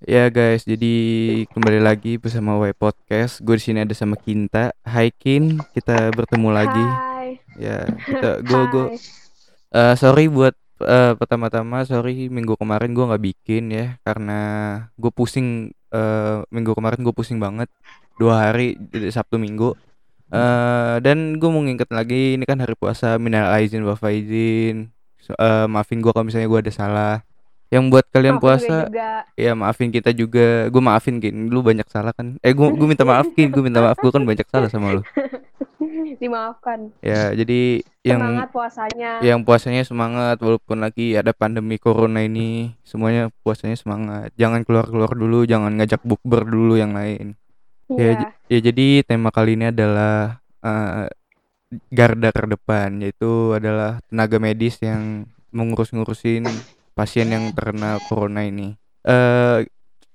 Ya guys, jadi kembali lagi bersama Y Podcast. Gue di sini ada sama Kinta. Hai Kin, kita bertemu lagi. Hai. Ya, kita gue gue eh, sorry buat eh, pertama-tama sorry minggu kemarin gue nggak bikin ya karena gue pusing eh, minggu kemarin gue pusing banget dua hari jadi Sabtu Minggu. eh dan gue mau nginget lagi ini kan hari puasa minal aizin wal faizin. So- eh, maafin gue kalau misalnya gue ada salah. Yang buat kalian Maafin puasa. Ya maafin kita juga. Gue maafin Kin Lu banyak salah kan. Eh gue gue minta maaf Kin Gue minta maaf. Gue kan banyak salah sama lu. Dimaafkan. Ya jadi Yang Semangat puasanya. Yang puasanya semangat Walaupun lagi ada pandemi corona ini Semuanya puasanya semangat. Jangan keluar-keluar dulu Jangan ngajak bukber dulu yang lain. Iya. Ya, j- ya jadi tema kali ini adalah eh, Garda terdepan Yaitu adalah tenaga medis yang Mengurus-ngurusin Pasien yang terkena corona ini. Eh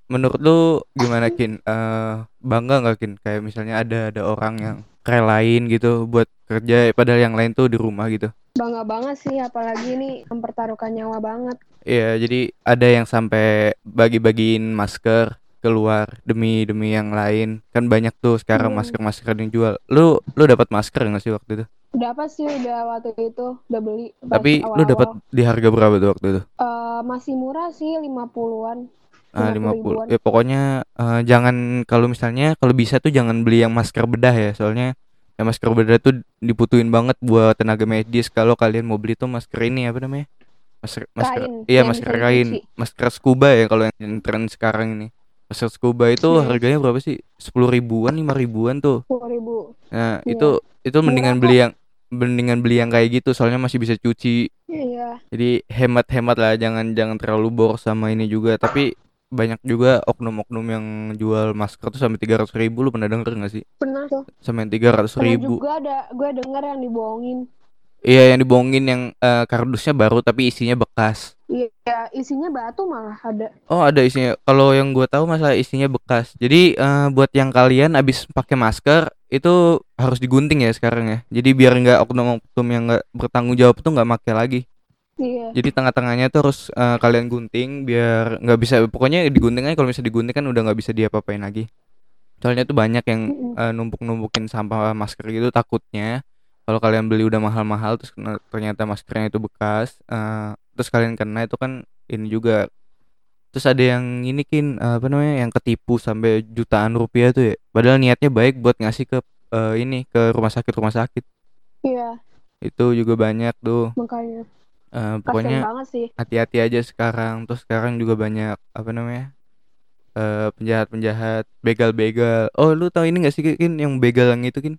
menurut lu gimana kin? Eh bangga nggak kin? Kayak misalnya ada ada orang yang relain gitu buat kerja padahal yang lain tuh di rumah gitu. Bangga banget sih, apalagi ini mempertaruhkan nyawa banget. Iya jadi ada yang sampai bagi-bagiin masker keluar demi demi yang lain. Kan banyak tuh sekarang Hmm. masker masker yang jual. Lu lu dapat masker nggak sih waktu itu Dapat sih udah waktu itu, udah beli. tapi lu awal-awal. dapat di harga berapa tuh waktu itu Eh, masih murah sih, 50-an. Ah, 50 50 ribuan. ya pokoknya eh, jangan kalau misalnya kalau bisa tuh jangan beli yang masker bedah ya soalnya yang masker bedah tuh dibutuhin banget buat tenaga medis kalau kalian mau beli tuh masker ini apa namanya masker masker Kain, iya masker kain masker scuba ya kalau yang tren sekarang ini masker scuba itu Hmm. harganya berapa sih sepuluh ribuan lima ribuan tuh 10 ribu. nah Iya. itu itu mendingan Murah beli yang mendingan beli yang kayak gitu soalnya masih bisa cuci Iya. jadi hemat-hemat lah jangan jangan terlalu boros sama ini juga tapi banyak juga oknum-oknum yang jual masker tuh sampai tiga ratus ribu lu pernah denger gak sih Pernah tuh. sampai tiga ratus ribu juga ada, gue denger yang dibohongin. iya yang dibohongin yang eh, kardusnya baru tapi isinya bekas Iya, isinya batu malah ada. oh ada isinya kalau yang gue tahu masalah isinya bekas jadi eh, buat yang kalian abis pakai masker itu harus digunting ya sekarang ya jadi biar nggak oknum-oknum yang nggak bertanggung jawab tuh nggak pakai lagi Iya. Jadi tengah-tengahnya tuh harus eh, kalian gunting biar nggak bisa pokoknya digunting aja kalau misalnya digunting kan udah nggak bisa diapa-apain lagi. Soalnya tuh banyak yang Mm-mm. eh, numpuk-numpukin sampah masker gitu takutnya kalau kalian beli udah mahal-mahal terus ternyata maskernya itu bekas eh, terus kalian kena itu kan ini juga. Terus ada yang ini kin eh, apa namanya yang ketipu sampai jutaan rupiah tuh ya. Padahal niatnya baik buat ngasih ke eh, ini ke rumah sakit rumah sakit. Iya, itu juga banyak tuh. Makanya. Kasian pokoknya hati-hati aja sekarang. Terus sekarang juga banyak apa namanya eh penjahat-penjahat begal-begal. Oh lu tahu ini gak sih Kin? Yang begal yang itu Kin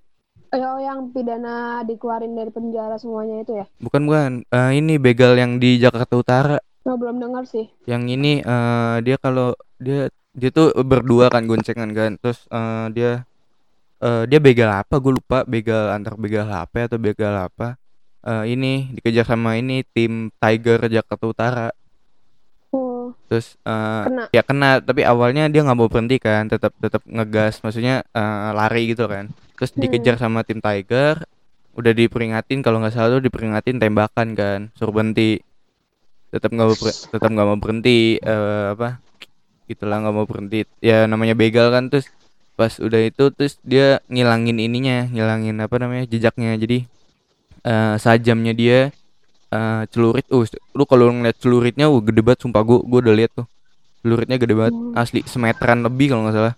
Oh, yang pidana dikeluarin dari penjara semuanya itu ya? bukan bukan. Eh, ini begal yang di Jakarta Utara. Oh, belum dengar sih. yang ini eh dia kalau dia dia tuh berdua kan goncengan kan. Terus eh, dia eh dia begal apa? Gue lupa. Begal antar begal HP atau begal apa. Eh ini dikejar sama ini tim Tiger Jakarta Utara. Oh, terus eh, kena. ya kena. Tapi awalnya dia nggak mau berhenti kan. Tetap tetap ngegas. Maksudnya eh, lari gitu kan terus Hmm. dikejar sama tim Tiger udah diperingatin kalau nggak salah tuh diperingatin tembakan kan suruh berhenti. Tetap nggak tetap nggak mau berhenti eh, apa gitulah nggak mau berhenti. Ya namanya begal kan terus pas udah itu terus dia ngilangin ininya ngilangin apa namanya jejaknya. Jadi eh, sajamnya dia eh, celurit. Uh lu kalau ngeliat celuritnya uh gede banget sumpah. Gua gua udah lihat tuh. Celuritnya gede banget Hmm. asli semeteran lebih kalau nggak salah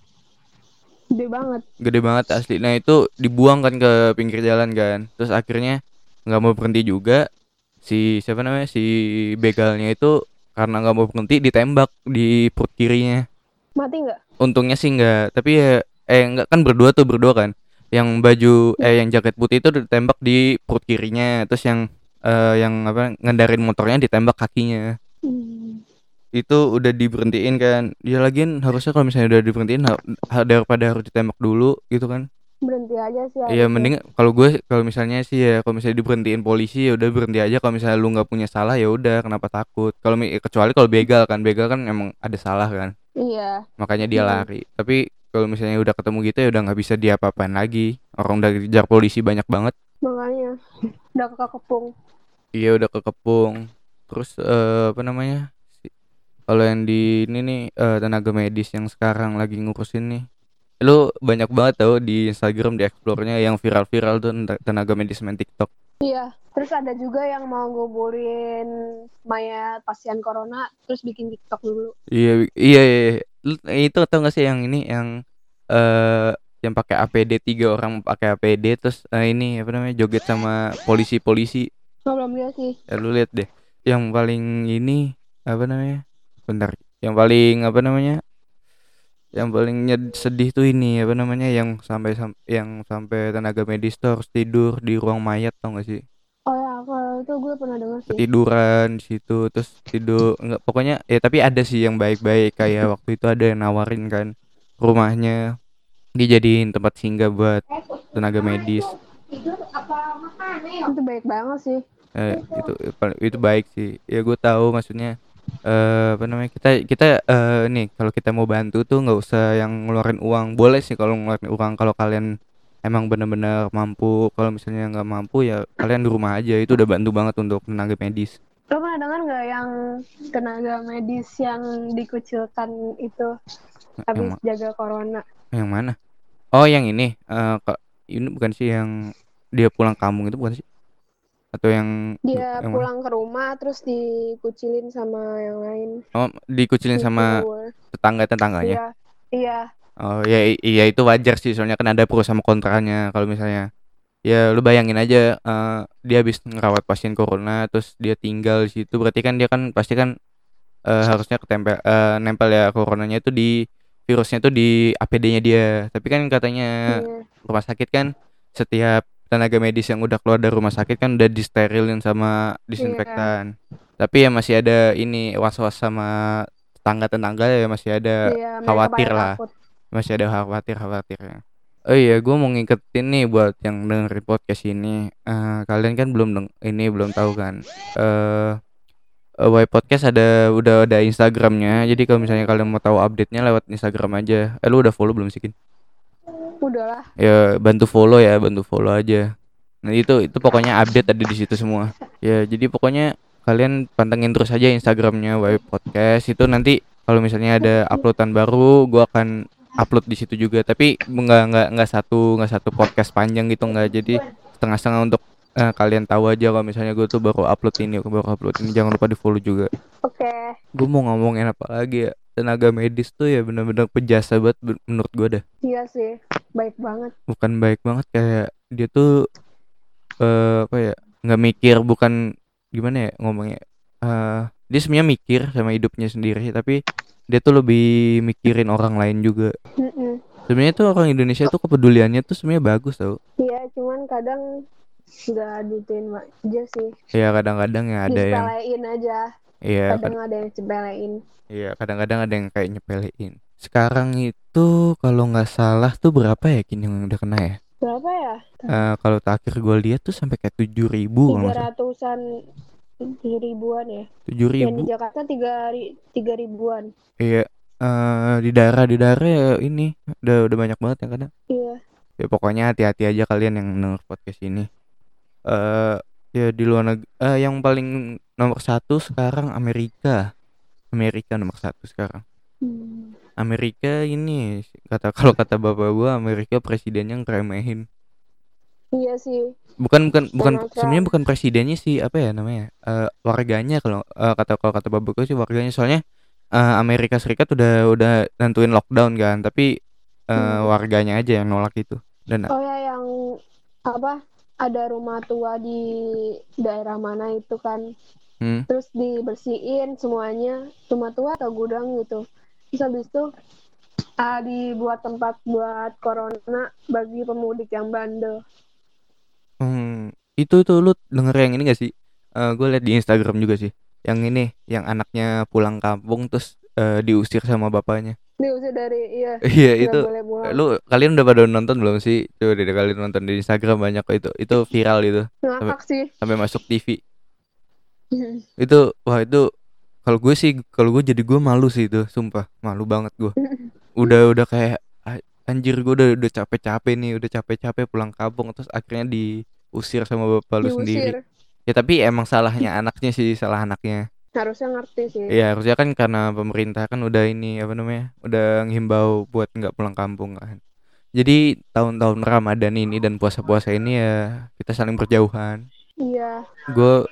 Gede banget. gede banget asli. Nah itu dibuang kan ke pinggir jalan kan. Terus akhirnya nggak mau berhenti juga. Si siapa namanya? Si begalnya itu karena nggak mau berhenti ditembak di perut kirinya. Mati nggak? untungnya sih nggak. Tapi ya eh nggak kan berdua tuh berdua kan. Yang baju eh yang jaket putih itu ditembak di perut kirinya. Terus yang eh, yang apa ngendarin motornya ditembak kakinya. Hmm. Itu udah diberhentiin kan ya lagian harusnya kalau misalnya udah diberhentiin ha- daripada harus ditembak dulu gitu kan Berhenti aja sih. Iya mending kalau gue kalau misalnya sih ya kalau misalnya diberhentiin polisi ya udah berhenti aja kalau misalnya lu nggak punya salah ya udah kenapa takut kalau kecuali kalau begal kan begal kan emang ada salah kan Iya. makanya dia Hmm. lari tapi kalau misalnya udah ketemu gitu ya udah nggak bisa diapa-apain lagi orang udah dikejar polisi banyak banget Makanya. Udah kekepung. iya udah kekepung terus eh, apa namanya Kalau yang di ini nih eh, tenaga medis yang sekarang lagi ngurusin nih. Lu banyak banget tau di Instagram di explore-nya yang viral-viral tuh ten- tenaga medis main TikTok. Iya. Terus ada juga yang mau nguburin mayat pasien corona terus bikin TikTok dulu. Iya, iya, iya. iya. Lu itu tau gak sih yang ini yang eh yang pakai APD tiga orang pakai APD terus eh, ini apa namanya joget sama polisi-polisi. Oh, belum lihat sih. Ya lu lihat deh. Yang paling ini apa namanya? Bentar. Yang paling apa namanya? Yang paling sedih tuh ini apa namanya yang sampai sam- yang sampai tenaga medis tuh harus tidur di ruang mayat tau gak sih? Oh ya, kalau itu gue pernah dengar sih. Ketiduran di situ terus tidur enggak pokoknya ya tapi ada sih yang baik-baik kayak waktu itu ada yang nawarin kan rumahnya dijadiin tempat singgah buat tenaga medis. Itu baik banget sih. Eh, itu itu baik sih. Ya gue tahu maksudnya eh apa namanya kita kita eh nih kalau kita mau bantu tuh nggak usah yang ngeluarin uang. Boleh sih kalau ngeluarin uang kalau kalian emang benar-benar mampu. Kalau misalnya nggak mampu ya kalian di rumah aja. Itu udah bantu banget untuk tenaga medis. Lo pernah dengar nggak yang tenaga medis yang dikucilkan itu habis ma- jaga corona? yang mana? Oh yang ini. Eh ka- ini bukan sih yang dia pulang kampung itu bukan sih atau yang Dia yang mana? pulang ke rumah terus dikucilin sama yang lain. oh dikucilin sama Gitu. tetangga tetangganya Iya. Iya. Oh ya iya itu wajar sih soalnya kan ada pro sama kontranya kalau misalnya ya lu bayangin aja eh, dia habis ngerawat pasien corona terus dia tinggal di situ berarti kan dia kan pasti kan eh, harusnya ketempel eh, nempel ya coronanya itu di virusnya itu di APD-nya dia tapi kan katanya Iya. rumah sakit kan setiap tenaga medis yang udah keluar dari rumah sakit kan udah disterilin sama disinfektan. Tapi ya masih ada ini was-was sama tetangga-tetangga ya masih ada Iya, mereka khawatir lah. takut. masih ada khawatir khawatirnya oh iya gue mau ngingetin nih buat yang dengerin podcast ini Eh, kalian kan belum deng ini belum tahu kan eh uh, Y Podcast ada udah ada Instagramnya. Jadi kalau misalnya kalian mau tahu update nya lewat Instagram aja. Eh lu udah follow belum sih Kin? Udahlah. ya bantu follow ya bantu follow aja. Nah itu itu pokoknya update ada di situ semua. Ya jadi pokoknya kalian pantengin terus aja Instagramnya Y Podcast. Itu nanti kalau misalnya ada uploadan baru gua akan upload di situ juga. Tapi nggak nggak nggak satu nggak satu podcast panjang gitu nggak. Jadi setengah-setengah untuk eh, kalian tahu aja kalau misalnya gue tuh baru upload ini baru upload ini. Jangan lupa di follow juga. Oke. gue mau ngomongin apa lagi ya? Tenaga medis tuh ya bener-bener penjasa banget menurut gue dah. Iya sih. Baik banget. bukan baik banget kayak dia tuh eh apa ya nggak mikir bukan gimana ya ngomongnya eh dia sebenarnya mikir sama hidupnya sendiri tapi dia tuh lebih mikirin orang lain juga Mm-mm. sebenarnya tuh orang Indonesia tuh kepeduliannya tuh sebenarnya bagus tau Iya, cuman kadang nggak dituin aja sih. ya kadang-kadang ya ada yang aja. iya Kadang ada yang sepelein. Iya, kadang-kadang ada yang kayak nyepelein. Sekarang itu kalau nggak salah tuh berapa ya kini yang udah kena ya? Berapa ya? Eh, kalau terakhir gue lihat tuh sampai kayak tujuh ribu kalau Tiga ratusan tujuh ribuan ya. Tujuh ribu. di Jakarta tiga tiga ribuan. Iya. eh, di daerah di daerah ya ini udah udah banyak banget yang kena. Iya. Ya pokoknya hati-hati aja kalian yang denger podcast ini. Eh ya di luar negeri yang paling nomor satu sekarang Amerika. Amerika nomor satu sekarang. Hmm. Amerika ini kata kalau kata bapak gua Amerika presidennya ngeremehin Iya sih. bukan bukan bukan sebenarnya bukan presidennya sih apa ya namanya Eh, warganya kalau eh, kata kalau kata bapak gue sih warganya soalnya eh, Amerika Serikat udah udah nentuin lockdown kan tapi eh, Hmm. warganya aja yang nolak itu dan Oh ya yang apa? Ada rumah tua di daerah mana itu kan. hmm, Terus dibersihin semuanya rumah tua atau gudang gitu. Terus habis itu ah, dibuat tempat buat corona bagi pemudik yang bandel. hmm, itu tuh lu denger yang ini gak sih? Gue liat di Instagram juga sih. Yang ini yang anaknya pulang kampung terus eh, diusir sama bapaknya. Diusir dari iya. Iya itu. lu kalian udah pada nonton belum sih? Coba deh kalian nonton di Instagram banyak kok itu. Itu viral itu. Ngakak sih. sampai masuk TV itu wah itu kalau gue sih kalau gue jadi gue malu sih itu sumpah. Malu banget gue. Udah udah kayak "Ah, anjir gue udah udah capek-capek nih udah capek-capek pulang kampung. Terus akhirnya diusir sama bapak lu sendiri. Ya tapi emang salahnya anaknya sih salah anaknya. Harusnya ngerti sih. Iya harusnya kan karena pemerintah kan udah ini apa namanya udah ngimbau buat nggak pulang kampung kan. Jadi tahun-tahun Ramadan ini dan puasa-puasa ini ya kita saling berjauhan. iya. Gue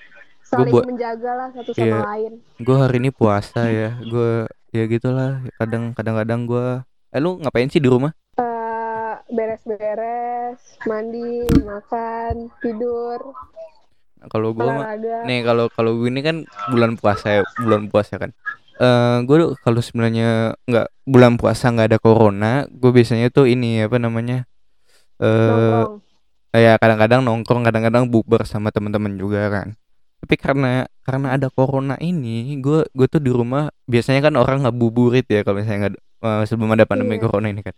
saling buat- menjaga lah satu sama Iya. lain gue hari ini puasa ya. Gue ya gitulah. Kadang kadang-kadang gue. Eh lu ngapain sih di rumah? Eh, beres-beres mandi makan tidur Kalau gue mah nih kalau kalau gue ini kan bulan puasa ya bulan puasa kan. Eh gue kalau sebenarnya nggak bulan puasa nggak ada corona, gue biasanya tuh ini apa namanya eh nongkrong ya kadang-kadang nongkrong kadang-kadang bukber sama teman-teman juga kan tapi karena karena ada corona ini gue gue tuh di rumah biasanya kan orang ngabuburit ya kalau misalnya nggak eh, sebelum ada pandemi Iya. corona ini kan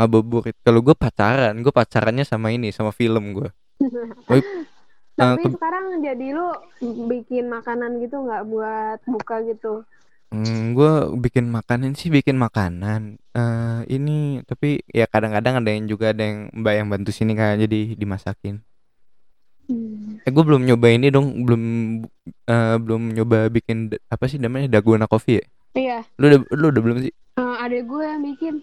ngabuburit. Kalau gue pacaran gue pacarannya sama ini sama film gue tapi ke- sekarang jadi lu bikin makanan gitu nggak buat buka gitu? Hmm, gue bikin makanan sih bikin makanan. Eh ini tapi ya kadang-kadang ada yang juga ada yang mbak yang bantu sini kan jadi dimasakin Hmm. eh gue belum nyoba ini dong belum eh, belum nyoba bikin apa sih namanya dalgona coffee ya? Iya. Lu udah lu udah belum sih? Eh, adek gue yang bikin.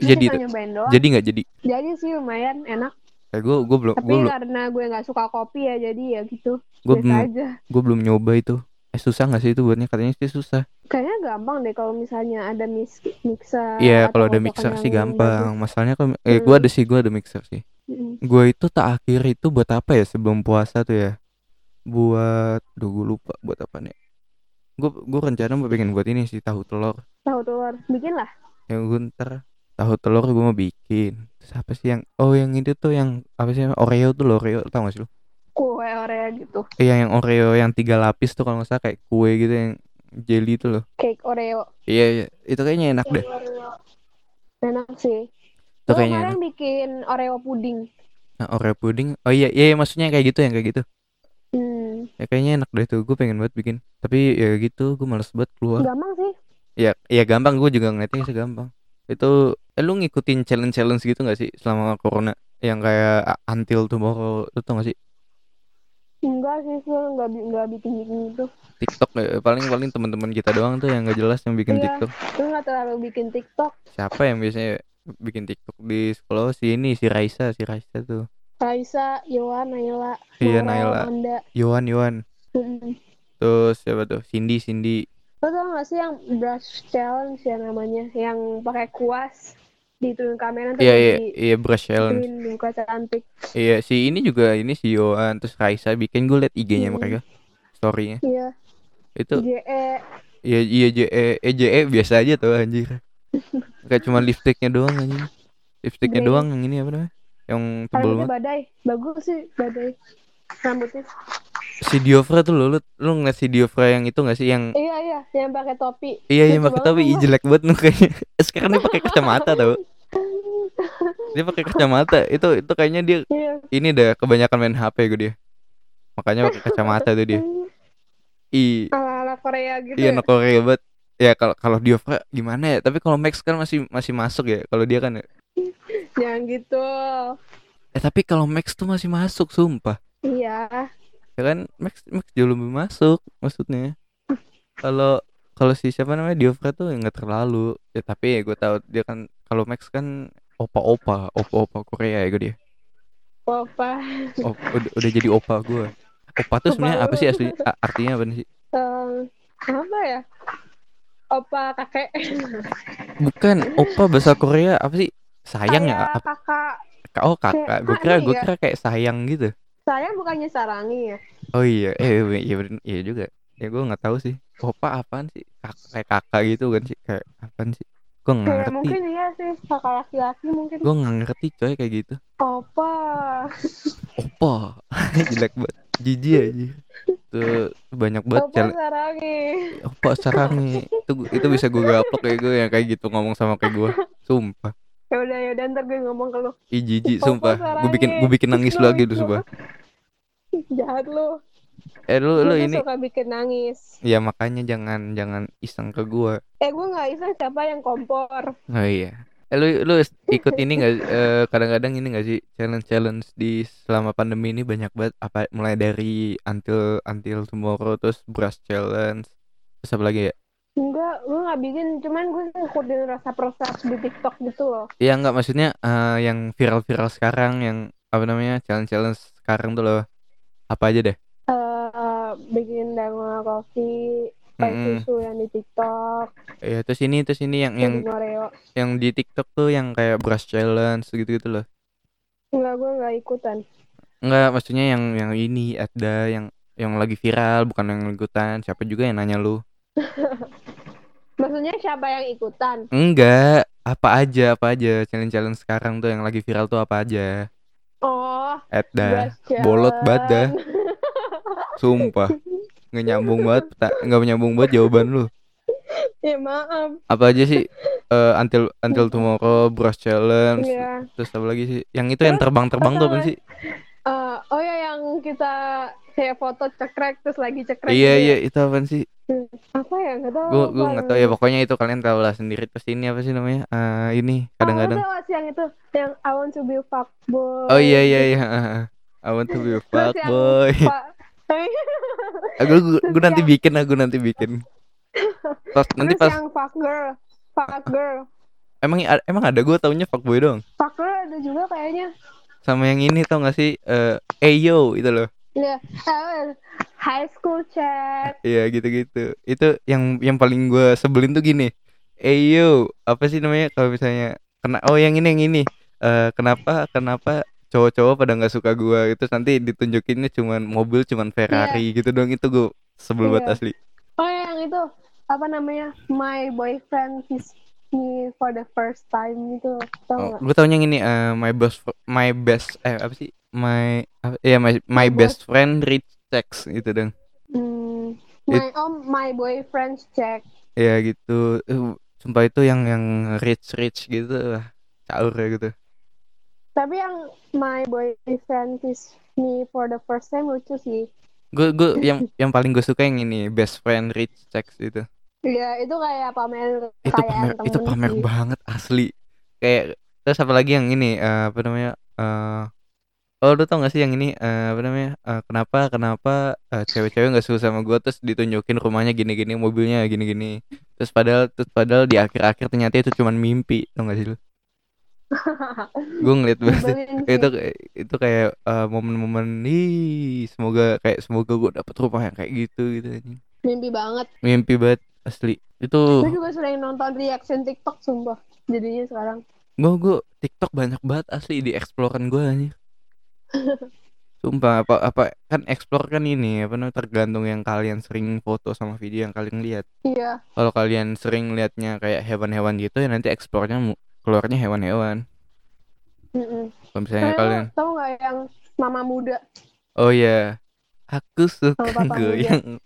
Gue Jadi tuh. doang. Jadi nggak jadi? Jadi sih lumayan enak. Kayak gue gue belum tapi belum. karena gue nggak suka kopi ya jadi ya gitu. Gue belum aja. gue belum nyoba itu. Eh susah nggak sih itu buatnya? Katanya sih susah kayaknya gampang deh kalau misalnya ada mix mixer iya atau kalau ada mixer sih gampang. masalahnya kalau eh Hmm. gue ada sih gue ada mixer sih. Mm-mm. gue itu tak akhir itu buat apa ya sebelum puasa tuh ya? Buat duh gue lupa buat apa nih. Gue gue rencana mau bikin buat ini sih tahu telur. Tahu telur bikin lah. Yang gue ntar tahu telur gue mau bikin. Terus apa sih yang oh yang itu tuh yang apa sih Oreo tuh loh Oreo tau gak sih lu? Kue Oreo gitu. Iya yang Oreo yang tiga lapis tuh kalau nggak salah kayak kue gitu yang jelly tuh loh. cake Oreo Iya iya itu kayaknya enak deh. enak sih Itu Gue kayaknya kemarin bikin Oreo puding Nah, Oreo pudding. Oh iya iya maksudnya kayak gitu yang kayak gitu. hmm. Ya kayaknya enak deh tuh. Gue pengen banget bikin. Tapi ya gitu gue males banget keluar. gampang sih Ya ya gampang gue juga ngeliatnya sih gampang. Itu eh lu ngikutin challenge-challenge gitu gak sih selama corona? Yang kayak uh, until tomorrow lu tau gak sih? Enggak sih gue nggak bi- nggak bikin bikin itu TikTok ya, paling paling teman-teman kita doang tuh yang gak jelas yang bikin Iya. TikTok. gue nggak terlalu bikin TikTok Siapa yang biasanya bikin TikTok di sekolah Oh, si ini si Raisa si Raisa tuh. Raisa Yohan Naila Iya, Naila. Yohan Yohan. Terus siapa tuh? Cindy Cindy. lo tau gak sih yang brush challenge ya namanya yang pakai kuas diturunin kamera terus Iya iya di iya brush challenge. muka cantik. Iya si ini juga ini si Yohan terus Raisa bikin gue liat IG-nya Hmm. mereka story-nya. Iya. Itu JE iya iya JE eh, JE biasa aja tuh anjir. Kayak cuma lipsticknya doang anjir lipsticknya Grey. doang yang ini apa namanya? Yang tebel banget. badai. Bagus sih badai. Rambutnya. Si Diofra tuh lo lu, lu ngeliat si Diofra yang itu gak sih? Yang iya iya yang pakai topi. Iya yang pakai tapi sumpah. jelek banget nu kayaknya sekarang dia pakai kacamata tau dia pakai kacamata. Itu itu kayaknya dia iya. ini dah kebanyakan main HP gue dia. Makanya pakai kacamata tuh dia. I ala ala Korea gitu iya ya? Korea banget. Ya kalau kalau Diofra gimana ya? Tapi kalau Max kan masih masih masuk ya kalau dia kan ya. jangan gitu. Eh tapi kalau Max tuh masih masuk sumpah. Iya. Ya kan Max Max jauh lebih masuk maksudnya. Kalau kalau si siapa namanya Diofra tuh nggak terlalu. Ya tapi ya gue tahu dia kan kalau Max kan opa-opa opa-opa Korea ya gue dia? Apa oh, udah, udah jadi opa gue opa tuh Opa sebenarnya apa sih asli? Artinya apa sih? Em, apa ya? Opa kakek. Bukan opa bahasa Korea apa sih? Sayang ya? Kayak apa kakak. Oh kakak gue kira gue iya. kira kayak sayang gitu. Saya bukannya sarangi ya? Oh iya eh iya iya, bener- iya juga. Ya gue nggak tahu sih. Opa apaan sih? Kak, kayak kakak gitu kan sih? Kayak apaan sih gue nggak kayak ngerti. mungkin iya sih kakak laki-laki mungkin. Gue nggak ngerti coy kayak gitu. Opa. Opa. Jelek banget. Jijik aja. Tuh banyak banget opa sarangi opa sarangi itu itu bisa gue gaplok kayak gue yang kayak gitu ngomong sama kayak gue sumpah. Ya udah ya udah ntar gue ngomong ke lu. Ih jijik Opa sumpah gue bikin gue bikin nangis Lu lagi tuh sumpah. Jahat lu eh lu lu ini. suka bikin nangis. Ya makanya jangan jangan iseng ke gue eh gue nggak iseng siapa yang kompor. Oh iya. Eh, lu lu ikut ini nggak eh, kadang-kadang ini nggak sih challenge challenge di selama pandemi ini banyak banget apa mulai dari until until tomorrow terus brush challenge. Terus apa lagi ya? Enggak, gue nggak bikin, cuman gue ngikutin rasa proses di TikTok gitu loh. Iya nggak maksudnya eh, yang viral-viral sekarang yang apa namanya challenge-challenge sekarang tuh loh. Apa aja deh? Eh bikin dalgona coffee, pakai Mm-mm. susu yang di TikTok, ya terus ini terus ini yang yang yang Oreo. yang di TikTok tuh yang kayak brush challenge gitu gitu loh Enggak, gue nggak ikutan. Enggak maksudnya yang yang ini ada yang yang lagi viral bukan yang ikutan siapa juga yang nanya lu Maksudnya siapa yang ikutan? enggak apa aja apa aja challenge-challenge sekarang tuh yang lagi viral tuh apa aja Oh, ada brush bolot banget dah. sumpah nggak nyambung banget tak nggak nyambung banget jawaban lu ya maaf. apa aja sih Eh, until until tomorrow brush challenge Iya. terus apa lagi sih yang itu yang terbang-terbang tuh apa sih Eh, oh ya yang kita kayak foto cekrek terus lagi cekrek. iya gitu iya ya. itu apa sih Apa ya? Gak tahu. gue gue nggak tahu ya pokoknya itu kalian tahu lah sendiri terus ini apa sih namanya Eh, ini Oh, kadang-kadang lu tahu yang itu yang I want to be a fuckboy. oh iya iya iya I want to be a Terus yang fuckboy aku gue nanti yang- bikin aku nanti bikin pas nanti pas yang fuck girl, fuck girl, emang emang ada gue taunya fuckboy dong fuck girl ada juga kayaknya. sama yang ini tau gak sih eh Ayo itu loh Ya, eh, high school chat. Iya gitu-gitu. Itu yang yang paling gue sebelin tuh gini. Eyo, apa sih namanya kalau misalnya kena oh yang ini yang ini. Eh kenapa kenapa cowok-cowok pada nggak suka gue itu nanti ditunjukinnya cuman mobil cuman Ferrari gitu dong itu gue sebel banget Iya. asli. Oh yang itu apa namanya? My boyfriend kiss me for the first time gitu. Tahu Oh, gue taunya yang ini eh, my best my best eh apa sih? My apa- iya my my My best friend rich sex gitu dong. Hmm, my oh my boyfriend's check. Ya gitu. Uh, sumpah itu yang yang rich rich gitu. Wah, Caur ya gitu. Tapi yang my boyfriend kiss me for the first time lucu sih. gue gue yang yang paling gue suka yang ini best friend rich sex itu Iya, itu kayak pamer itu pamer itu pamer sih. banget asli kayak terus apa lagi yang ini eh, apa namanya eh oh lu tau gak sih yang ini eh, apa namanya eh, kenapa kenapa eh, cewek-cewek nggak suka sama gue terus ditunjukin rumahnya gini-gini mobilnya gini-gini terus padahal terus padahal di akhir-akhir ternyata itu cuman mimpi tau gak sih lu gue ngeliat banget itu kayak- itu kayak eh, momen-momen ih semoga kayak semoga gue dapet rumah yang kayak gitu gitu anjing. mimpi banget. mimpi banget asli itu Gue juga sering nonton reaction TikTok sumpah. Jadinya sekarang. gue gue TikTok banyak banget asli di explorean gue nih sumpah apa apa kan explore kan ini apa namanya tergantung yang kalian sering foto sama video yang kalian lihat Iya. kalau kalian sering liatnya kayak hewan-hewan gitu ya nanti explore-nya keluarnya hewan-hewan Mm-mm. kalau misalnya kalian tahu nggak yang mama muda? oh ya aku suka goyang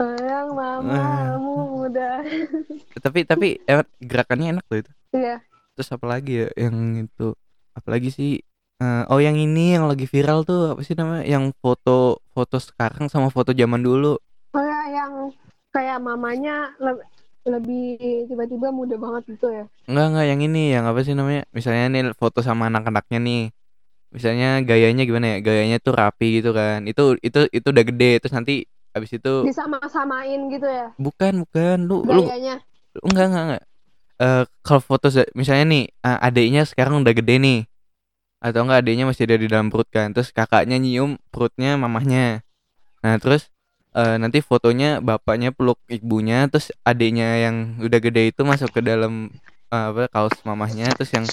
Sayang Ah. mamamu muda. tapi tapi eh, gerakannya enak tuh itu Iya. terus apa lagi ya yang itu apalagi sih Eh, oh yang ini yang lagi viral tuh apa sih namanya yang foto foto sekarang sama foto zaman dulu Oh ya yang kayak mamanya lebih tiba-tiba muda banget gitu ya. enggak enggak yang ini yang apa sih namanya? Misalnya nih foto sama anak-anaknya nih. Misalnya gayanya gimana ya? Gayanya tuh rapi gitu kan. Itu itu itu udah gede terus nanti abis itu Disama-samain gitu ya? Bukan bukan. Lu lu gayanya. lu- enggak enggak enggak. Eh kalau foto misalnya nih eh, adiknya sekarang udah gede nih. Atau enggak adiknya masih ada di dalam perut kan. Terus kakaknya nyium perutnya mamahnya. Nah terus eh, nanti fotonya bapaknya peluk ibunya terus adiknya yang udah gede itu masuk ke dalam eh, apa kaos mamahnya terus yang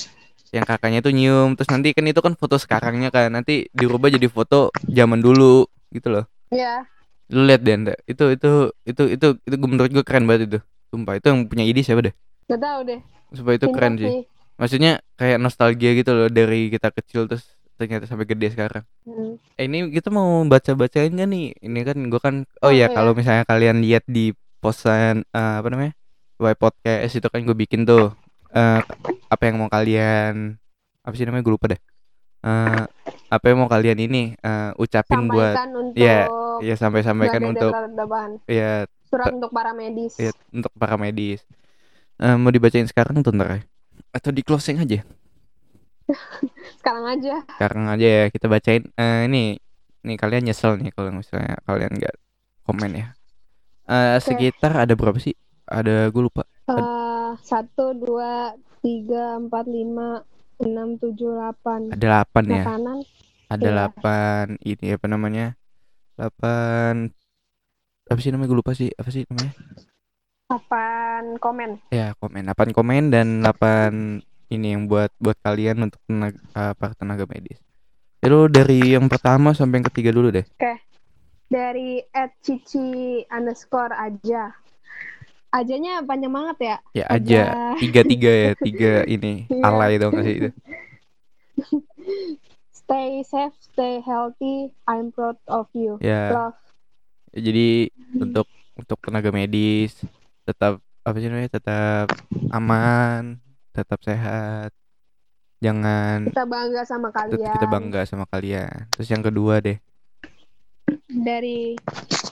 yang kakaknya tuh nyium terus nanti kan itu kan foto sekarangnya kan nanti dirubah jadi foto zaman dulu gitu loh Iya. lu lihat deh Nda. itu itu itu itu itu gua- menurut gue keren banget itu sumpah itu yang punya ide siapa deh Gak tahu deh. supaya itu Pintar keren sih maksudnya kayak nostalgia gitu loh dari kita kecil terus ternyata sampai gede sekarang. Hmm. eh, ini kita mau baca bacain kan nih? Ini kan gue kan oh, Oh, ya iya. kalau misalnya kalian lihat di posan eh, apa namanya Y podcast itu kan gue bikin tuh eh, apa yang mau kalian apa sih namanya gue lupa deh. Eh, apa yang mau kalian ini eh, ucapin buat Sampaikan untuk Iya, ya sampai sampaikan untuk ya surat untuk para medis. ya untuk para medis. Eh, mau dibacain sekarang tuh ntar ya? Atau di closing aja Sekarang aja. sekarang aja ya kita bacain Eh, ini nih kalian nyesel nih kalau misalnya kalian nggak komen ya Eh, sekitar ada berapa sih? Ada gue lupa. Eh, satu dua tiga empat lima enam tujuh delapan Ada 8 ya. makanan Ada Iya. 8 ini apa namanya? 8 apa sih namanya gue lupa sih. Apa sih namanya? delapan komen Ya, komen 8 komen dan 8 ini yang buat buat kalian untuk tenaga, eh, para tenaga medis. Itu dari yang pertama sampai yang ketiga dulu deh. dari at cici underscore aja. Ajanya panjang banget ya? Ya aja. Tiga tiga ya. Tiga ini. Iya. alay dong sih itu. stay safe stay healthy. I'm proud of you. Ya, love. Jadi untuk untuk tenaga medis tetap apa sih namanya tetap aman, tetap sehat. Jangan kita bangga sama tetap kalian kita bangga sama kalian. Terus yang kedua deh, dari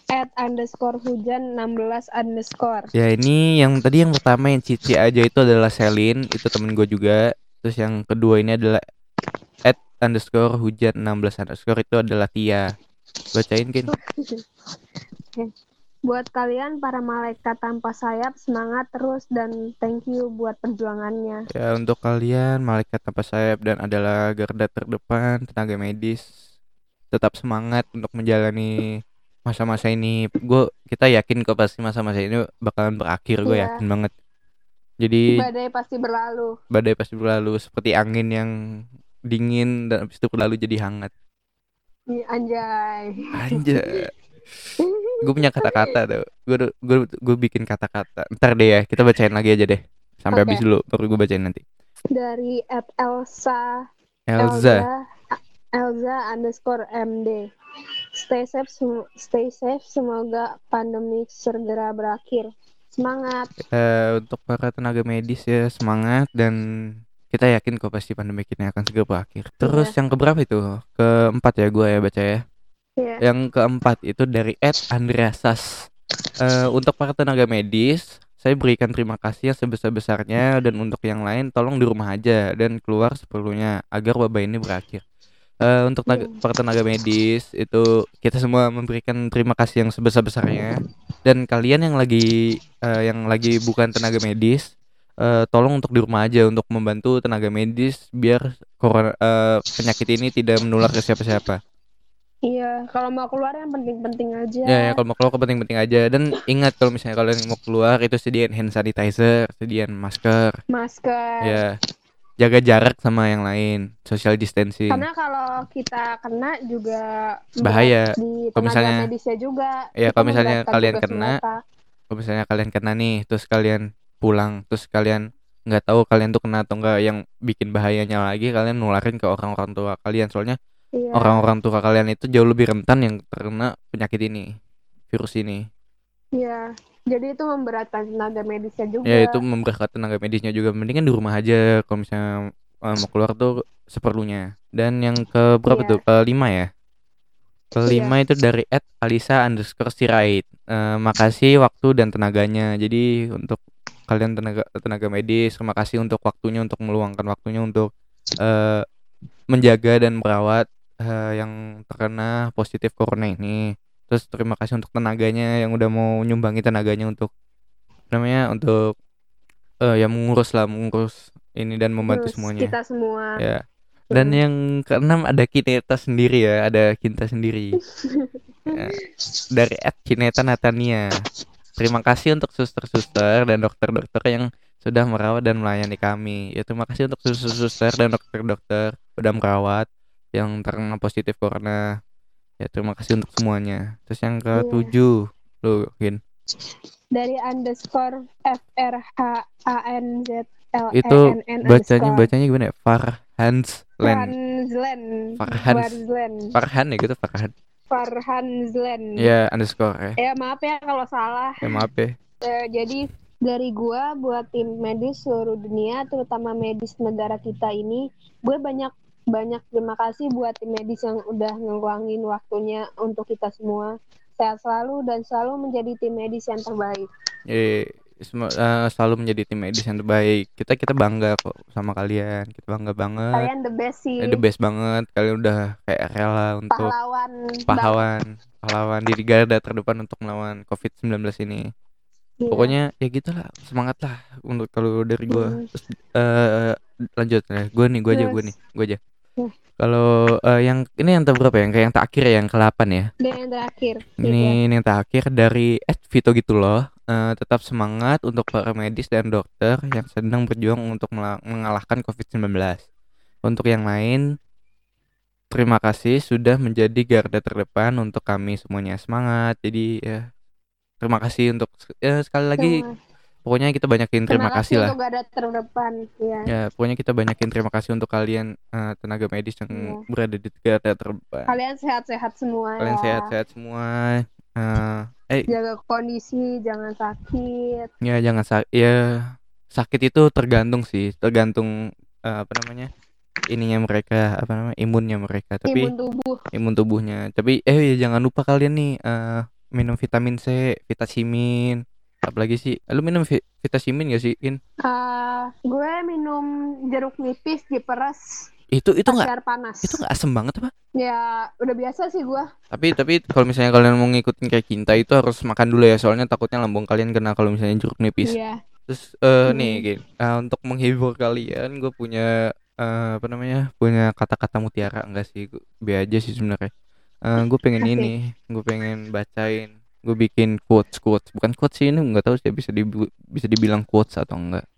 at underscore hujan 16 underscore ya ini yang tadi yang pertama yang cici aja itu adalah Selin, itu temen gue juga. Terus yang kedua ini adalah at underscore hujan 16 underscore itu adalah Tia. Bacain kan? buat kalian para malaikat tanpa sayap semangat terus dan thank you buat perjuangannya Ya untuk kalian malaikat tanpa sayap dan adalah garda terdepan tenaga medis tetap semangat untuk menjalani masa-masa ini. Gue kita yakin kok pasti masa-masa ini bakalan berakhir. Gue Iya. yakin banget. Jadi badai pasti berlalu badai pasti berlalu seperti angin yang dingin dan habis itu berlalu jadi hangat. Anjay Anjay. gue punya kata-kata tuh. Gue gue gue bikin kata-kata. Ntar deh ya, kita bacain lagi aja deh. Sampai Oke. habis dulu baru gue bacain nanti. dari at Elsa Elza. Elza underscore MD stay safe stay safe semoga pandemi segera berakhir semangat Eh, untuk para tenaga medis ya semangat dan kita yakin kok pasti pandemi ini akan segera berakhir. Terus yang keberapa itu? Keempat ya gue ya baca ya. Ya Yang keempat itu dari Ed Andreasas. Eh, untuk para tenaga medis, saya berikan terima kasih yang sebesar-besarnya dan untuk yang lain tolong di rumah aja dan keluar seperlunya agar wabah ini berakhir. Eh, untuk tenaga- Hmm. para tenaga medis itu kita semua memberikan terima kasih yang sebesar-besarnya dan kalian yang lagi eh, yang lagi bukan tenaga medis eh, tolong untuk di rumah aja untuk membantu tenaga medis biar corona eh, penyakit ini tidak menular ke siapa-siapa. Iya kalau mau keluar yang penting-penting aja Ya, ya kalau mau keluar penting-penting aja dan ingat kalau misalnya kalian mau keluar itu sediain hand sanitizer, sediain masker, masker ya jaga jarak sama yang lain, social distancing. karena kalau kita kena juga Bahaya. di Kalau misalnya- medisnya juga Iya, kalau misalnya kalian kena. Kalau misalnya kalian kena nih, terus kalian pulang, terus kalian nggak tahu kalian tuh kena atau enggak yang bikin bahayanya lagi kalian nularin ke orang-orang tua kalian soalnya Iya. orang-orang tua kalian itu jauh lebih rentan yang terkena penyakit ini virus ini Iya. Jadi itu memberatkan tenaga medisnya juga. ya itu memberatkan tenaga medisnya juga mendingan di rumah aja kalau misalnya eh, mau keluar tuh seperlunya dan yang ke berapa Iya. tuh kelima ya kelima itu dari Ed Alisa underscore Sirait Eh, makasih waktu dan tenaganya jadi untuk kalian tenaga tenaga medis terima kasih untuk waktunya untuk meluangkan waktunya untuk eh, menjaga dan merawat eh, yang terkena positif corona ini. Terus terima kasih untuk tenaganya yang udah mau nyumbangi tenaganya untuk namanya untuk eh ya mengurus lah mengurus ini dan membantu Terus semuanya. Kita semua. ya. Dan Hmm. yang keenam ada Kineta sendiri ya ada Kinta sendiri. Ya, dari Ed Kineta Natania. Terima kasih untuk suster-suster dan dokter-dokter yang sudah merawat dan melayani kami. Ya terima kasih untuk suster-suster dan dokter-dokter udah merawat yang terkena positif corona ya terima kasih untuk semuanya terus yang Iya. ketujuh lu Gin Dari underscore F R H A N Z L E itu N bacanya bacanya gimana ya Farhans Len. Farhans. Farhan ya gitu Farhan Farhanzlen. ya underscore ya Ya maaf ya kalau salah. ya maaf ya Eh, jadi dari gua buat tim medis seluruh dunia, terutama medis negara kita ini, gue banyak banyak terima kasih buat tim medis yang udah ngeluangin waktunya untuk kita semua. Sehat selalu dan selalu menjadi tim medis yang terbaik. Eh, Sem- eh, selalu menjadi tim medis yang terbaik. Kita kita bangga kok sama kalian. Kita bangga banget. Kalian the best sih. Eh, the best banget. Kalian udah kayak rela untuk Pahlawan. pahlawan, pahlawan di garda terdepan untuk melawan COVID-19 ini. Iya. Pokoknya ya gitulah, semangat lah untuk kalau dari gua. Hmm. Terus eh lanjut ya. Gua nih, gua aja, gua Terus. nih, gua aja. Kalau eh, yang ini yang berapa ya? Yang yang terakhir ya, yang ke-8 ya. Dan yang terakhir. Ini, ini yang terakhir dari Ed Vito gitu loh. Eh, tetap semangat untuk para medis dan dokter yang sedang berjuang untuk mengalahkan COVID-19. Untuk yang lain, terima kasih sudah menjadi garda terdepan untuk kami semuanya semangat. Jadi ya terima kasih untuk ya sekali lagi pokoknya kita banyakin terima, kasih lah. untuk garda terdepan. Ya. Ya, pokoknya kita banyakin terima kasih untuk kalian eh, tenaga medis yang Iya. berada di garda terdepan. Kalian sehat-sehat semua Kalian ya. sehat-sehat semua. Eh, eh Jaga kondisi, jangan sakit. Ya jangan sakit ya sakit itu tergantung sih tergantung eh, apa namanya ininya mereka apa namanya imunnya mereka tapi Imun tubuh. imun tubuhnya tapi eh ya jangan lupa kalian nih eh, minum vitamin C vitamin apalagi sih lu minum vi- vitamin gak sih In? Ah, gue minum jeruk nipis diperas itu itu pakai nggak panas. itu nggak asem banget apa Ya, udah biasa sih gue. tapi tapi kalau misalnya kalian mau ngikutin kayak Kinta itu harus makan dulu ya soalnya takutnya lambung kalian kena kalau misalnya jeruk nipis Iya. Terus eh Hmm. nih Gin, eh, untuk menghibur kalian gue punya eh, apa namanya? punya kata-kata mutiara enggak sih? Gua, be aja sih sebenarnya. Eh gue pengen Asik. ini, gue pengen bacain, gue bikin quotes quotes. Bukan quotes sih ini nggak tahu sih bisa dibu- bisa dibilang quotes atau enggak.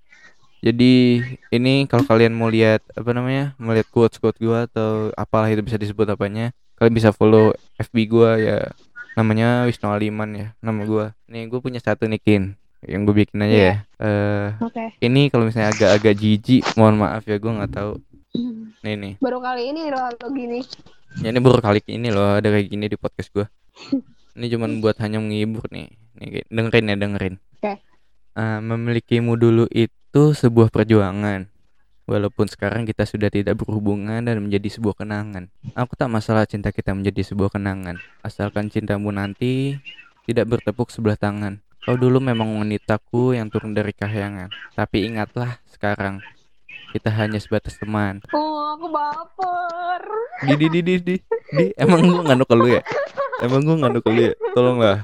Jadi ini kalau kalian mau lihat apa namanya? mau lihat quotes quotes gue atau apalah itu bisa disebut apanya, kalian bisa follow FB gue ya namanya Wisnu Aliman ya nama gue. Nih gue punya satu nih Kin yang gue bikin aja Iya. ya. Eh Oke. ini kalau misalnya agak-agak jijik mohon maaf ya gue nggak tahu nih nih Baru kali ini loh lo gini. ya ini baru kali ini loh ada kayak gini di podcast gue ini cuman buat hanya menghibur nih. Nih dengerin ya dengerin. Oke. Eh, memilikimu dulu itu sebuah perjuangan. Walaupun sekarang kita sudah tidak berhubungan dan menjadi sebuah kenangan. Aku tak masalah cinta kita menjadi sebuah kenangan. Asalkan cintamu nanti tidak bertepuk sebelah tangan. Kau dulu memang wanitaku yang turun dari kahyangan. Tapi ingatlah sekarang Kita hanya sebatas teman. Oh, aku baper. Di di di di di, di. Emang gua nganu ke lu ya Emang ke lu ya Tolonglah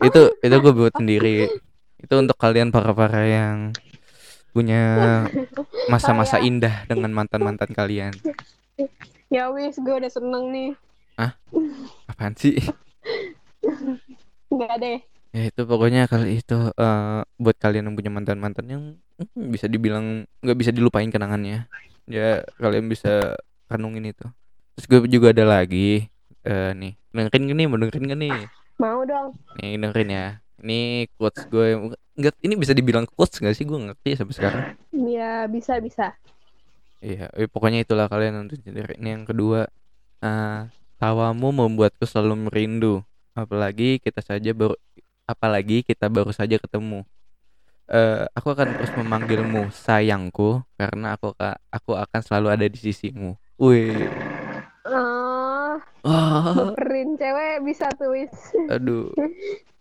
Itu itu gue buat sendiri Itu untuk kalian para-para yang Punya masa-masa indah dengan mantan-mantan kalian Ya wis, gue udah seneng nih. Apaan sih? Enggak deh. Ya itu pokoknya kali itu eh, buat kalian yang punya mantan-mantan yang hmm, bisa dibilang nggak bisa dilupain kenangannya. Ya kalian bisa renungin itu. Terus gue juga ada lagi eh nih dengerin gak nih mau dengerin gak nih? Mau dong. Nih dengerin ya. Ini quotes gue nggak ini bisa dibilang quotes gak sih gue ngerti sampai sekarang. Ya, bisa bisa. Iya, eh, pokoknya itulah kalian untuk ini yang kedua. eh tawamu membuatku selalu merindu. Apalagi kita saja baru apalagi kita baru saja ketemu. Eh aku akan terus memanggilmu sayangku karena aku aku akan selalu ada di sisimu. Wih. Ah, Baperin cewek bisa tuh wis. aduh.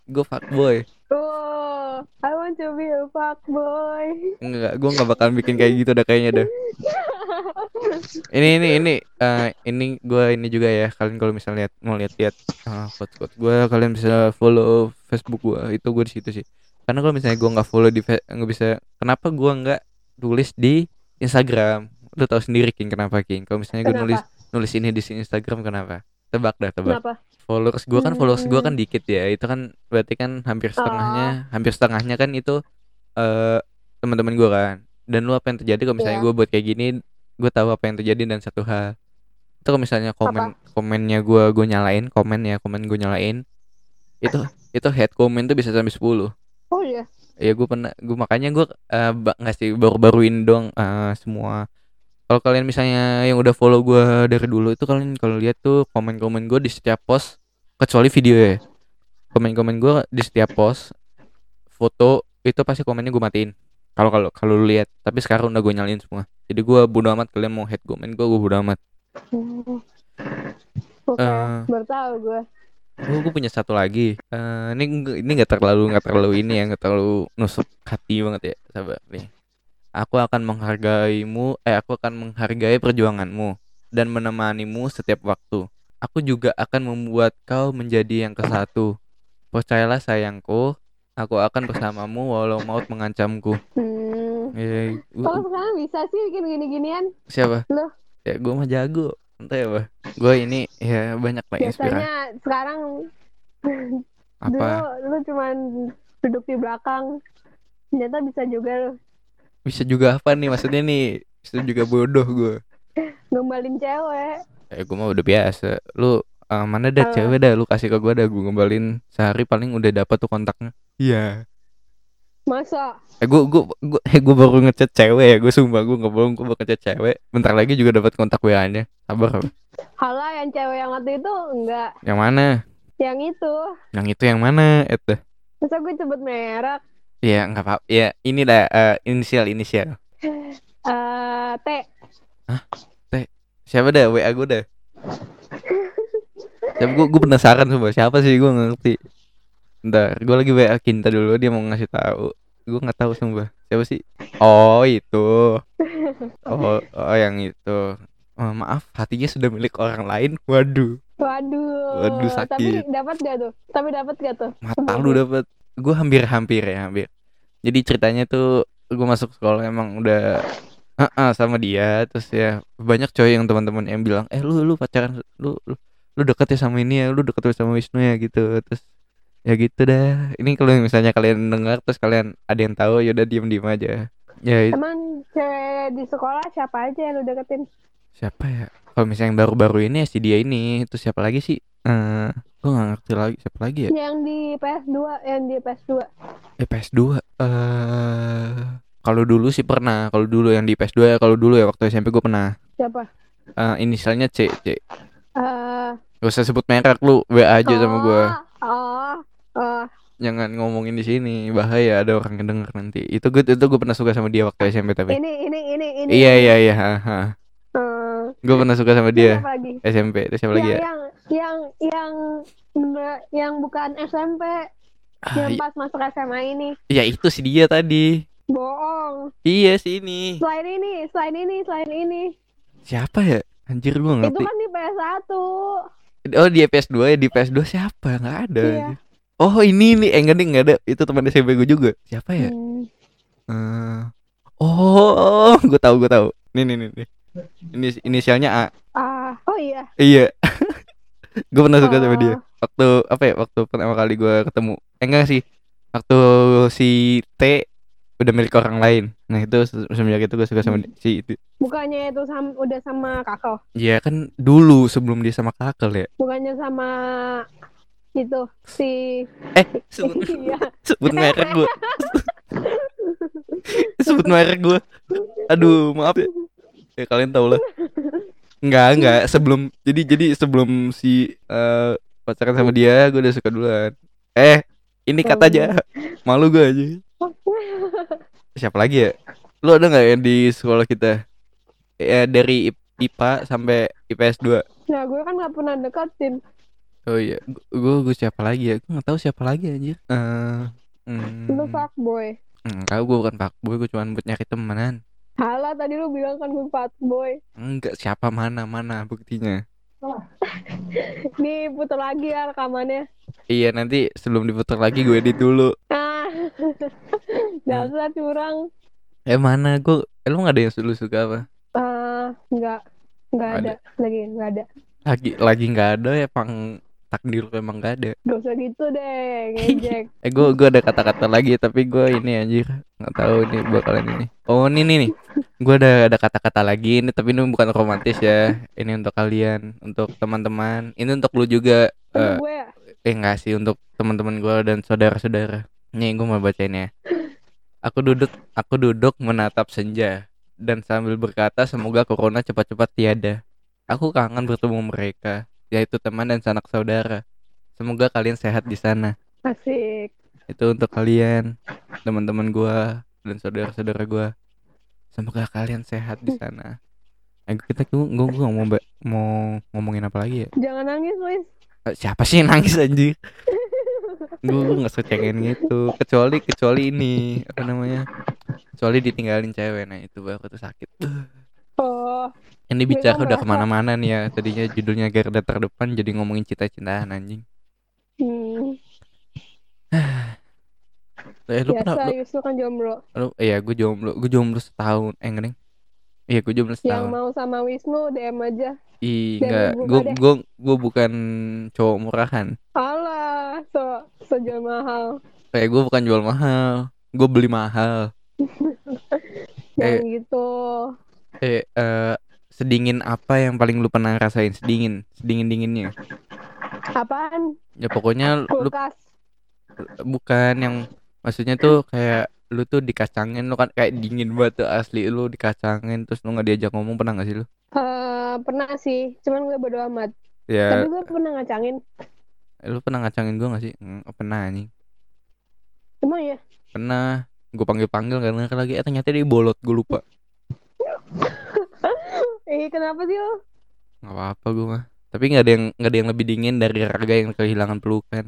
Gue fuckboy. Oh, I want to be a fuckboy. Enggak, gue nggak bakalan bikin kayak gitu dah kayaknya dah. Ini ini ini eh, ini gue ini juga ya kalian kalau misalnya lihat mau lihat-lihat uh, quotes quotes gue kalian bisa follow Facebook gue itu gue di situ sih. Karena kalau misalnya gue nggak follow di nggak bisa kenapa gue nggak tulis di Instagram? Lu tahu sendiri King kenapa King? Kalau misalnya gue nulis nulis ini di Instagram kenapa? Tebak dah tebak. Kenapa? Followers gue kan followers gue kan Hmm. dikit ya. Itu kan berarti kan hampir setengahnya, hampir setengahnya kan itu eh teman-teman gue kan. Dan lu apa yang terjadi kalau misalnya Iya. gue buat kayak gini, gue tahu apa yang terjadi dan satu hal. Itu kalau misalnya komen komennya gue gue nyalain, komen ya, komen gue nyalain. Itu itu head comment tuh bisa sampai 10 Oh iya. ya gue pernah gue makanya gue eh, ba- nggak sih baru-baruin dong eh, semua kalau kalian misalnya yang udah follow gue dari dulu itu kalian kalau lihat tuh komen-komen gue di setiap post kecuali video ya. Komen-komen gue di setiap post foto itu pasti komennya gue matiin. Kalau kalau kalau lu lihat tapi sekarang udah gue nyalain semua. Jadi gue bodo amat kalian mau head comment gue gue bodo amat. Hmm. Oke, tahu gue. gue gue punya satu lagi. Eh, ini ini nggak terlalu nggak terlalu ini ya nggak terlalu nusuk hati banget ya sabar nih aku akan menghargaimu eh aku akan menghargai perjuanganmu dan menemanimu setiap waktu. Aku juga akan membuat kau menjadi yang kesatu. Percayalah sayangku aku akan bersamamu walau maut mengancamku. Hmm. Eh, gua- Kalau sekarang bisa sih bikin gini-ginian. siapa? Loh. ya gue mah jago. Entah ya bah gue ini ya banyak lah inspirasi. Biasanya sekarang apa? dulu lu cuman duduk di belakang. Ternyata bisa juga lu bisa juga apa nih? Maksudnya nih bisa juga bodoh gue ngembalin cewek. eh gue mah udah biasa. Lu eh, mana dah Kalau- cewek dah? Lu kasih ke gue dah. Gue ngembalin sehari paling udah dapat tuh kontaknya. Iya. Masa? eh gue gue gue eh, gue baru ngechat cewek ya. Gue sumpah gue nggak bohong gue baru ngechat cewek. Bentar lagi juga dapat kontak wa nya sabar. Apa? Halah yang cewek yang waktu itu enggak. yang mana? Yang itu. yang itu yang mana? Itu Masa gue sebut merek? Ya nggak apa ya ini dah eh, inisial inisial. Eh, T. siapa dah? Wa gue dah. Siapa? Gue gue penasaran sumpah siapa sih? Gue nggak ngerti. Ntar gue lagi wa Kinta dulu. Dia mau ngasih tahu. Gue nggak tahu sumpah siapa sih? Oh itu. Oh oh yang itu. Oh, maaf. Hatinya sudah milik orang lain. Waduh. Waduh. Waduh, Tapi sakit. dapat gak tuh? Tapi dapat gak tuh? mata lu dapet gue hampir-hampir ya hampir. Jadi ceritanya tuh gue masuk sekolah emang udah ah sama dia. Terus ya banyak cowok yang teman-teman yang bilang eh lu lu pacaran lu lu, lu deket ya sama ini ya lu deket ya sama Wisnu ya gitu. Terus ya gitu dah. Ini kalau misalnya kalian dengar terus kalian ada yang tahu ya udah diem diem aja. Ya Emang cewek di sekolah siapa aja yang lu deketin? siapa ya? Kalau misalnya yang baru-baru ini ya si dia ini. Terus siapa lagi sih? Eh gue nggak ngerti lagi siapa lagi ya Yang di PS2, yang di PS2. Eh PS2 eh kalau dulu sih pernah, kalau dulu yang di PS2 ya, kalau dulu ya waktu SMP gue pernah. Siapa? Eh inisialnya C, C. Eh, Gak usah sebut merek lu, WA aja sama gue. Oh, oh, Jangan ngomongin di sini, bahaya ada orang yang denger nanti. Itu gue itu gue pernah suka sama dia waktu SMP tapi. ini, ini, ini, ini. Iya iya iya, ha, ha. Gue pernah suka sama ini dia lagi? SMP. Terus siapa lagi yang, ya? yang, yang, yang, yang bukan SMP, Ah, yang i- pas masuk SMA ini. ya itu si dia tadi. Bohong. Iya si ini. Selain ini, selain ini, selain ini. Siapa ya? Anjir gue Itu ngerti. kan di PS1. Oh di PS2 ya di PS2 siapa? Nggak ada. Iya. Oh ini nih, eh enggak deh, enggak ada. Itu teman SMP gue juga. Siapa ya? Hmm. Eh, oh, gue tahu, gue tahu. Nih, nih, nih, nih. Ini inisialnya A. Ah, oh iya. Iya. gue pernah suka sama Oh. dia. Waktu apa ya? Waktu pertama kali gue ketemu. Eh enggak sih. Waktu si T udah milik orang lain. Nah itu se- semenjak itu gue suka sama di- si itu. Bukannya itu sam- udah sama kakak? Iya kan dulu sebelum dia sama kakel ya. Bukannya sama itu si Eh sebut, iya sebut merek gue. sebut merek gue. Aduh maaf ya. Ya kalian tau lah. Enggak, enggak. Sebelum jadi jadi sebelum si eh, pacaran sama dia, gue udah suka duluan. Eh, ini kata aja. Malu gue aja. Siapa lagi ya? Lu ada nggak yang di sekolah kita? Ya dari IPA sampai IPS 2. nah gue kan nggak pernah deketin Oh iya, gue gue siapa lagi ya? Gue nggak tahu siapa lagi anjir. Eh, hmm, lu fuckboy enggak, gue bukan fuckboy, gue cuma buat nyari temenan. Halah tadi lu bilang kan gue fuckboy Enggak, siapa mana mana buktinya. Nih putar lagi ya rekamannya. Iya, nanti sebelum diputar lagi gue edit dulu. Ah. Dasar curang. Eh mana? Gue eh, lu gak ada yang lu suka apa? Ah, nggak. Nggak ada. lagi nggak ada. Lagi lagi nggak ada ya pang takdir lu emang gak ada. Gak usah gitu deh ngejek Eh gue gue ada kata-kata lagi tapi gue ini anjir nggak tahu ini bakalan ini. Oh ini nih nih. Gue ada ada kata-kata lagi ini tapi ini bukan romantis ya. Ini untuk kalian, untuk teman-teman. Ini untuk lu juga. Sama Eh, gue ya eh enggak sih untuk teman-teman gue dan saudara-saudara. Nih gue mau bacain ya. Aku duduk aku duduk menatap senja dan sambil berkata semoga corona cepat-cepat tiada. Aku kangen bertemu mereka, yaitu teman dan sanak saudara. Semoga kalian sehat di sana. asik Itu untuk kalian, teman-teman gua dan saudara-saudara gua. Semoga kalian sehat di sana. Eh, kita gua, gua, gua mau ngomongin apa lagi ya? jangan nangis Luis Eh, siapa sih yang nangis anjir gue gue nggak secengin gitu kecuali kecuali ini apa namanya kecuali ditinggalin cewek nah itu baru tuh sakit oh ini bicara udah ke mana-mana nih ya. Tadinya judulnya garda terdepan jadi ngomongin cita-citaan anjing. Hmm, eh, lu pernah biasa lu, Yusuf kan jomblo. Lu iya gue jomblo. Gue jomblo setahun. Eh Neng? iya gue jomblo yang setahun. mau sama Wisnu DM aja. Ih, Dan enggak, gue gue gue bukan cowok murahan. alah so sejual mahal. Kayak gue bukan jual mahal, gue beli mahal. jangan gitu Eh, eh, sedingin apa yang paling lu pernah rasain? Sedingin, sedingin dinginnya. apaan Ya pokoknya lu kulkas bukan yang maksudnya tuh kayak lu tuh dikacangin lu kan kayak dingin banget tuh asli lu dikacangin terus lu nggak diajak ngomong pernah gak sih lu? Eh, pernah sih cuman gue bodo amat Ya, tapi gue pernah ngacangin lu pernah ngacangin gue gak sih? Hmm, pernah nih. emang ya Pernah. Gue panggil-panggil karena lagi eh ternyata dia bolot, gue lupa. eh kenapa sih lo nggak apa-apa gue mah. Tapi nggak ada yang nggak ada yang lebih dingin dari raga yang kehilangan pelukan.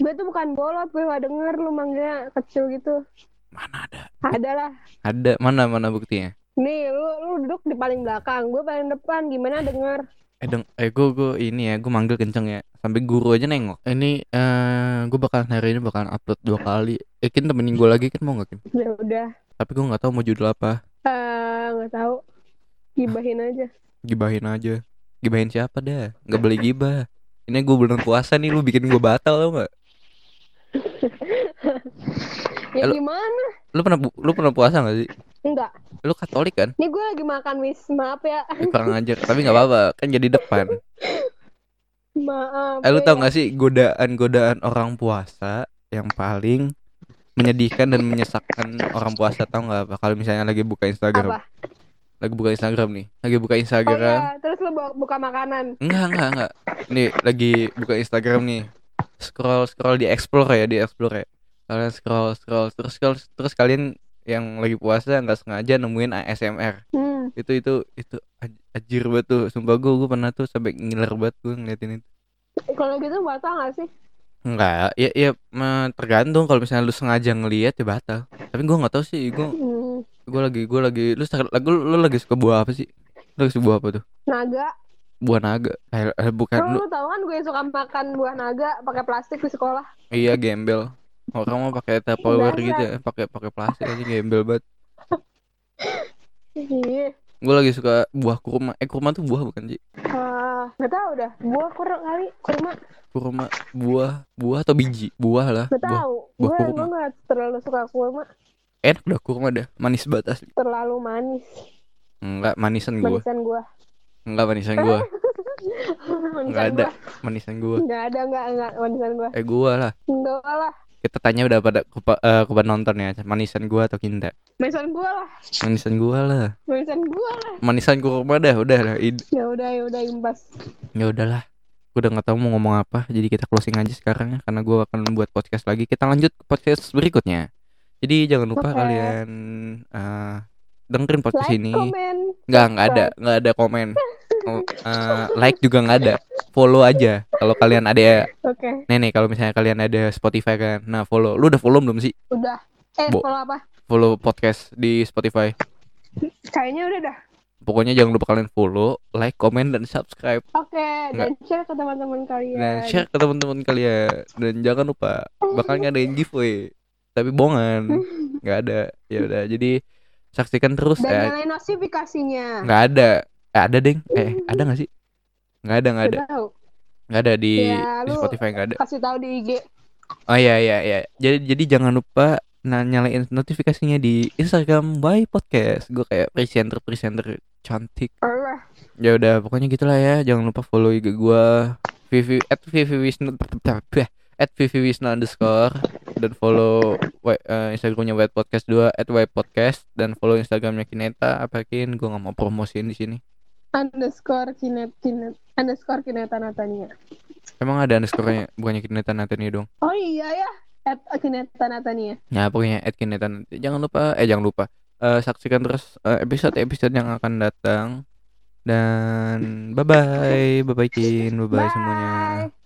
Gue tuh bukan bolot gue gak denger lu manggilnya kecil gitu. Mana ada? Ada lah. Ada. Mana mana buktinya? Nih lu lu duduk di paling belakang gue paling depan. Gimana denger? Eh dong eh gue gue ini ya gue manggil kenceng ya. Sampai guru aja nengok. Ini eh gue bakalan hari ini bakalan upload dua kali. Eh Kin temenin gue lagi kan mau nggak Kin? Ya udah. Tapi gue nggak tahu mau judul apa Eh, nggak tahu. Gibahin aja. Gibahin aja. Gibahin siapa dah nggak boleh gibah. Ini gue bulan puasa nih lu bikin gue batal tau nggak? Ya Halo. gimana? Lu pernah lu pernah puasa nggak sih? Enggak lu katolik kan? Nih gue lagi makan wis maaf ya. Eh, kurang ajar. Tapi nggak apa-apa kan jadi depan. Maaf Eh, lu tau ya. gak sih godaan-godaan orang puasa yang paling menyedihkan dan menyesakkan orang puasa tau gak apa? Kalau misalnya lagi buka Instagram. Apa? Lagi buka Instagram nih. Lagi buka oh Instagram iya terus lu buka makanan? Enggak enggak enggak nih lagi buka Instagram nih. Scroll scroll di explore ya di explore ya. Kalian scroll scroll. Terus scroll terus kalian yang lagi puasa nggak sengaja nemuin ASMR hmm. itu itu itu aj- ajir banget tuh. Sumpah gue gue pernah tuh sampai ngiler banget gue ngeliatin itu. Kalau gitu batal nggak sih Enggak, ya ya me- tergantung kalau misalnya lu sengaja ngelihat ya batal. Tapi gua nggak tahu sih, gua hmm. gua lagi gua lagi lu lagu lu, lagi suka buah apa sih? Lu lagi suka buah apa tuh? naga Buah naga. Eh, eh, bukan lu, lu. lu tau kan gue suka makan buah naga pakai plastik di sekolah Iya, gembel. Orang mau pakai tupperware gitu ya, pakai pakai plastik aja gembel banget. iya Gua lagi suka buah kurma. Eh, kurma tuh buah bukan sih? Nggak tahu dah buah kurang kali. Kurma. Kurma. Buah, buah atau biji? Buah lah, nggak buah. tahu. Buah gue kurma. gue nggak terlalu suka kurma. Enak dah kurma dah, manis banget asli. terlalu manis. Enggak, manisan gua. manisan gue Enggak manisan gua. Enggak ada. gue manisan gua. nggak ada nggak nggak. Manisan gue Eh, gua lah. enggak lah. Kita tanya udah pada kepa, eh, kepada nonton ya. Manisan gua atau kinta manisan gue lah. Manisan gua lah. Manisan gue lah. Manisan kurma dah udah. Lah ya udah ya udah imbas. Ya udahlah. Gua udah nggak tahu mau ngomong apa jadi kita closing aja sekarang ya karena gua akan membuat podcast lagi. Kita lanjut ke podcast berikutnya. Jadi jangan lupa Oke. kalian eh, dengerin podcast like ini. nggak nggak ada nggak ada komen. Eh, like juga nggak ada. Follow aja. Kalau kalian ada nih nih kalau misalnya kalian ada Spotify kan nah follow. Lu udah follow belum sih? Udah eh Bo- kalau apa follow podcast di Spotify kayaknya udah dah Pokoknya jangan lupa kalian follow, like, komen, dan subscribe. oke dan share ke teman-teman kalian Dan share ke teman-teman kalian. Dan jangan lupa bakal ngadain giveaway. Tapi bohongan, nggak ada. Ya udah, jadi saksikan terus. dan Eh, nyalain notifikasinya nggak ada. Eh, ada deng. Eh, ada nggak sih? Nggak ada, nggak ada. Nggak ada di, Ya, di Spotify nggak ada. kasih tahu di IG Oh iya iya iya. Jadi jadi jangan lupa nah nyalain notifikasinya di Instagram by podcast. Gue kayak presenter presenter cantik. Ya udah pokoknya gitulah ya. Jangan lupa follow IG gua Vivi at Vivi Wisnu at Vivi Wisnu underscore dan follow wa- eh, Instagramnya White Podcast 2 at White Podcast dan follow Instagramnya Kineta apa kin gua nggak mau promosiin di sini. underscore kinet kinet underscore kineta natania Emang ada underscore-nya bukannya Kineta Natania dong. oh iya ya at kineta natania Nah pokoknya at nanti. Jangan lupa eh jangan lupa eh, saksikan terus episode episode yang akan datang dan bye bye bye bye kin bye bye semuanya. Bye.